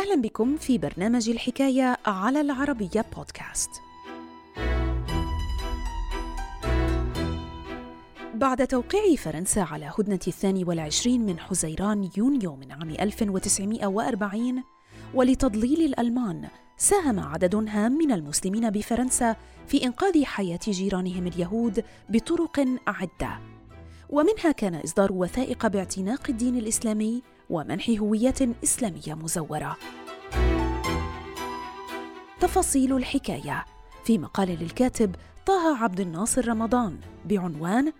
أهلا بكم في برنامج الحكاية على العربية بودكاست. بعد توقيع فرنسا على هدنة الثاني والعشرين من حزيران يونيو من عام 1940 ولتضليل الألمان ساهم عدد هام من المسلمين بفرنسا في إنقاذ حياة جيرانهم اليهود بطرق عدة ومنها كان إصدار وثائق باعتناق الدين الإسلامي ومنح هوية إسلامية مزورة. تفاصيل الحكاية في مقال للكاتب طه عبد الناصر رمضان بعنوان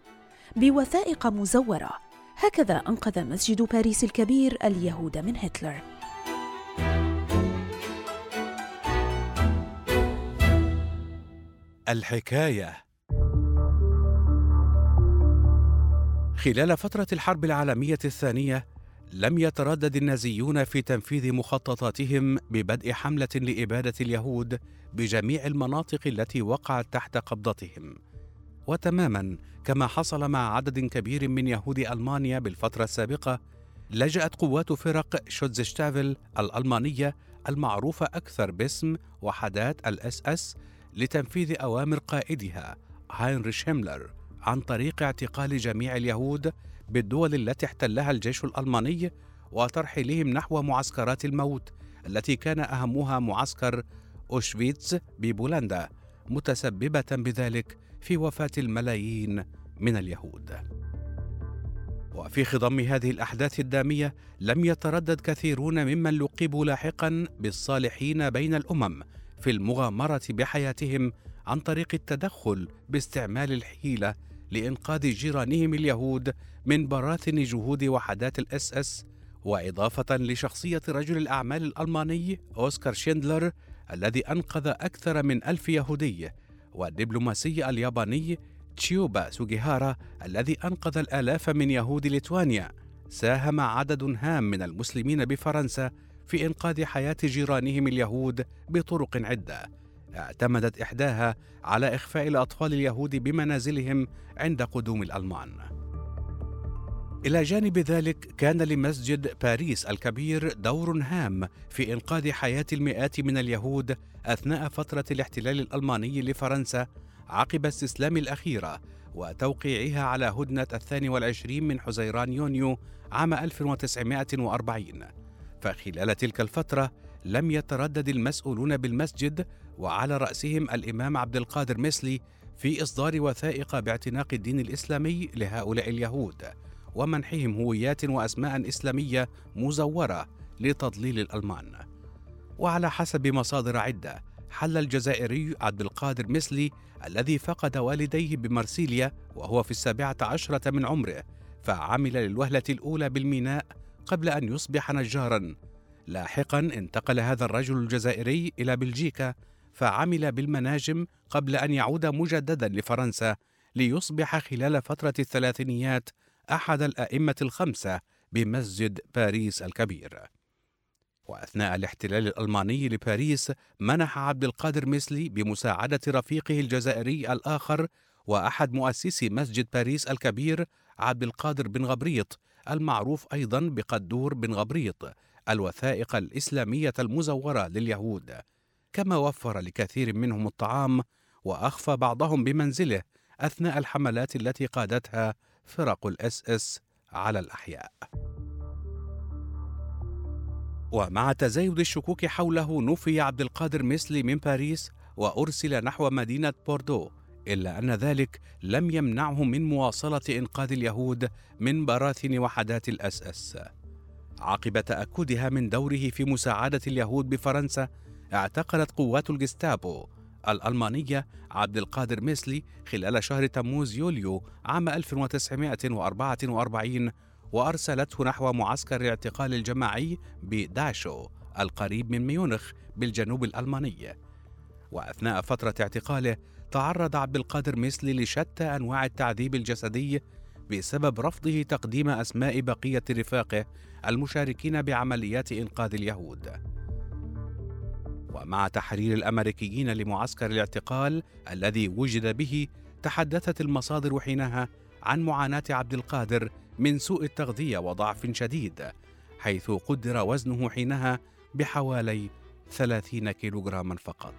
بوثائق مزورة هكذا أنقذ مسجد باريس الكبير اليهود من هتلر. الحكاية خلال فترة الحرب العالمية الثانية لم يتردد النازيون في تنفيذ مخططاتهم ببدء حملة لإبادة اليهود بجميع المناطق التي وقعت تحت قبضتهم. وتماما كما حصل مع عدد كبير من يهود ألمانيا بالفترة السابقة، لجأت قوات فرق شوتزشتافل الألمانية المعروفة أكثر باسم وحدات الأس أس لتنفيذ أوامر قائدها هاينريش هيملر عن طريق اعتقال جميع اليهود بالدول التي احتلها الجيش الألماني وترحيلهم نحو معسكرات الموت التي كان أهمها معسكر أوشفيتس ببولندا متسببة بذلك في وفاة الملايين من اليهود. وفي خضم هذه الأحداث الدامية لم يتردد كثيرون ممن لقبوا لاحقا بالصالحين بين الأمم في المغامرة بحياتهم عن طريق التدخل باستعمال الحيلة لإنقاذ جيرانهم اليهود من براثن جهود وحدات الأس أس وإضافة لشخصية رجل الأعمال الألماني أوسكار شيندلر الذي أنقذ أكثر من ألف يهودي والدبلوماسي الياباني تشيوبا سوجيهارا الذي أنقذ الآلاف من يهود ليتوانيا. ساهم عدد هام من المسلمين بفرنسا في إنقاذ حياة جيرانهم اليهود بطرق عدة. اعتمدت إحداها على إخفاء الأطفال اليهود بمنازلهم عند قدوم الألمان. إلى جانب ذلك كان لمسجد باريس الكبير دور هام في إنقاذ حياة المئات من اليهود أثناء فترة الاحتلال الألماني لفرنسا عقب استسلام الأخيرة وتوقيعها على هدنة الثاني والعشرين من حزيران يونيو عام 1940 فخلال تلك الفترة لم يتردد المسؤولون بالمسجد وعلى رأسهم الإمام عبد القادر مسلي في إصدار وثائق باعتناق الدين الإسلامي لهؤلاء اليهود ومنحهم هويات وأسماء إسلامية مزورة لتضليل الألمان. وعلى حسب مصادر عدة حل الجزائري عبد القادر مسلي الذي فقد والديه بمرسيليا وهو في السابعة عشرة من عمره فعمل للوهلة الأولى بالميناء قبل أن يصبح نجارا لاحقا انتقل هذا الرجل الجزائري إلى بلجيكا فعمل بالمناجم قبل أن يعود مجددا لفرنسا ليصبح خلال فترة الثلاثينيات أحد الأئمة الخمسة بمسجد باريس الكبير. وأثناء الاحتلال الألماني لباريس منح عبد القادر مسلي بمساعدة رفيقه الجزائري الآخر وأحد مؤسسي مسجد باريس الكبير عبد القادر بن غبريط المعروف أيضا بقدور بن غبريط الوثائق الإسلامية المزورة لليهود كما وفر لكثير منهم الطعام وأخفى بعضهم بمنزله أثناء الحملات التي قادتها فرق الاس إس على الأحياء. ومع تزايد الشكوك حوله نفي عبد القادر مسلي من باريس وأرسل نحو مدينة بوردو إلا أن ذلك لم يمنعه من مواصلة إنقاذ اليهود من براثن وحدات الاس إس. عقب تأكدها من دوره في مساعدة اليهود بفرنسا اعتقلت قوات الجستابو الألمانية عبد القادر مسلي خلال شهر تموز يوليو عام 1944 وأرسلته نحو معسكر الاعتقال الجماعي بداشو القريب من ميونخ بالجنوب الألماني. وأثناء فترة اعتقاله تعرض عبد القادر ميسلي لشتى أنواع التعذيب الجسدي بسبب رفضه تقديم أسماء بقية رفاقه المشاركين بعمليات إنقاذ اليهود. ومع تحرير الأمريكيين لمعسكر الاعتقال الذي وجد به تحدثت المصادر حينها عن معاناة عبد القادر من سوء التغذية وضعف شديد حيث قدر وزنه حينها بحوالي 30 كيلوغراما فقط.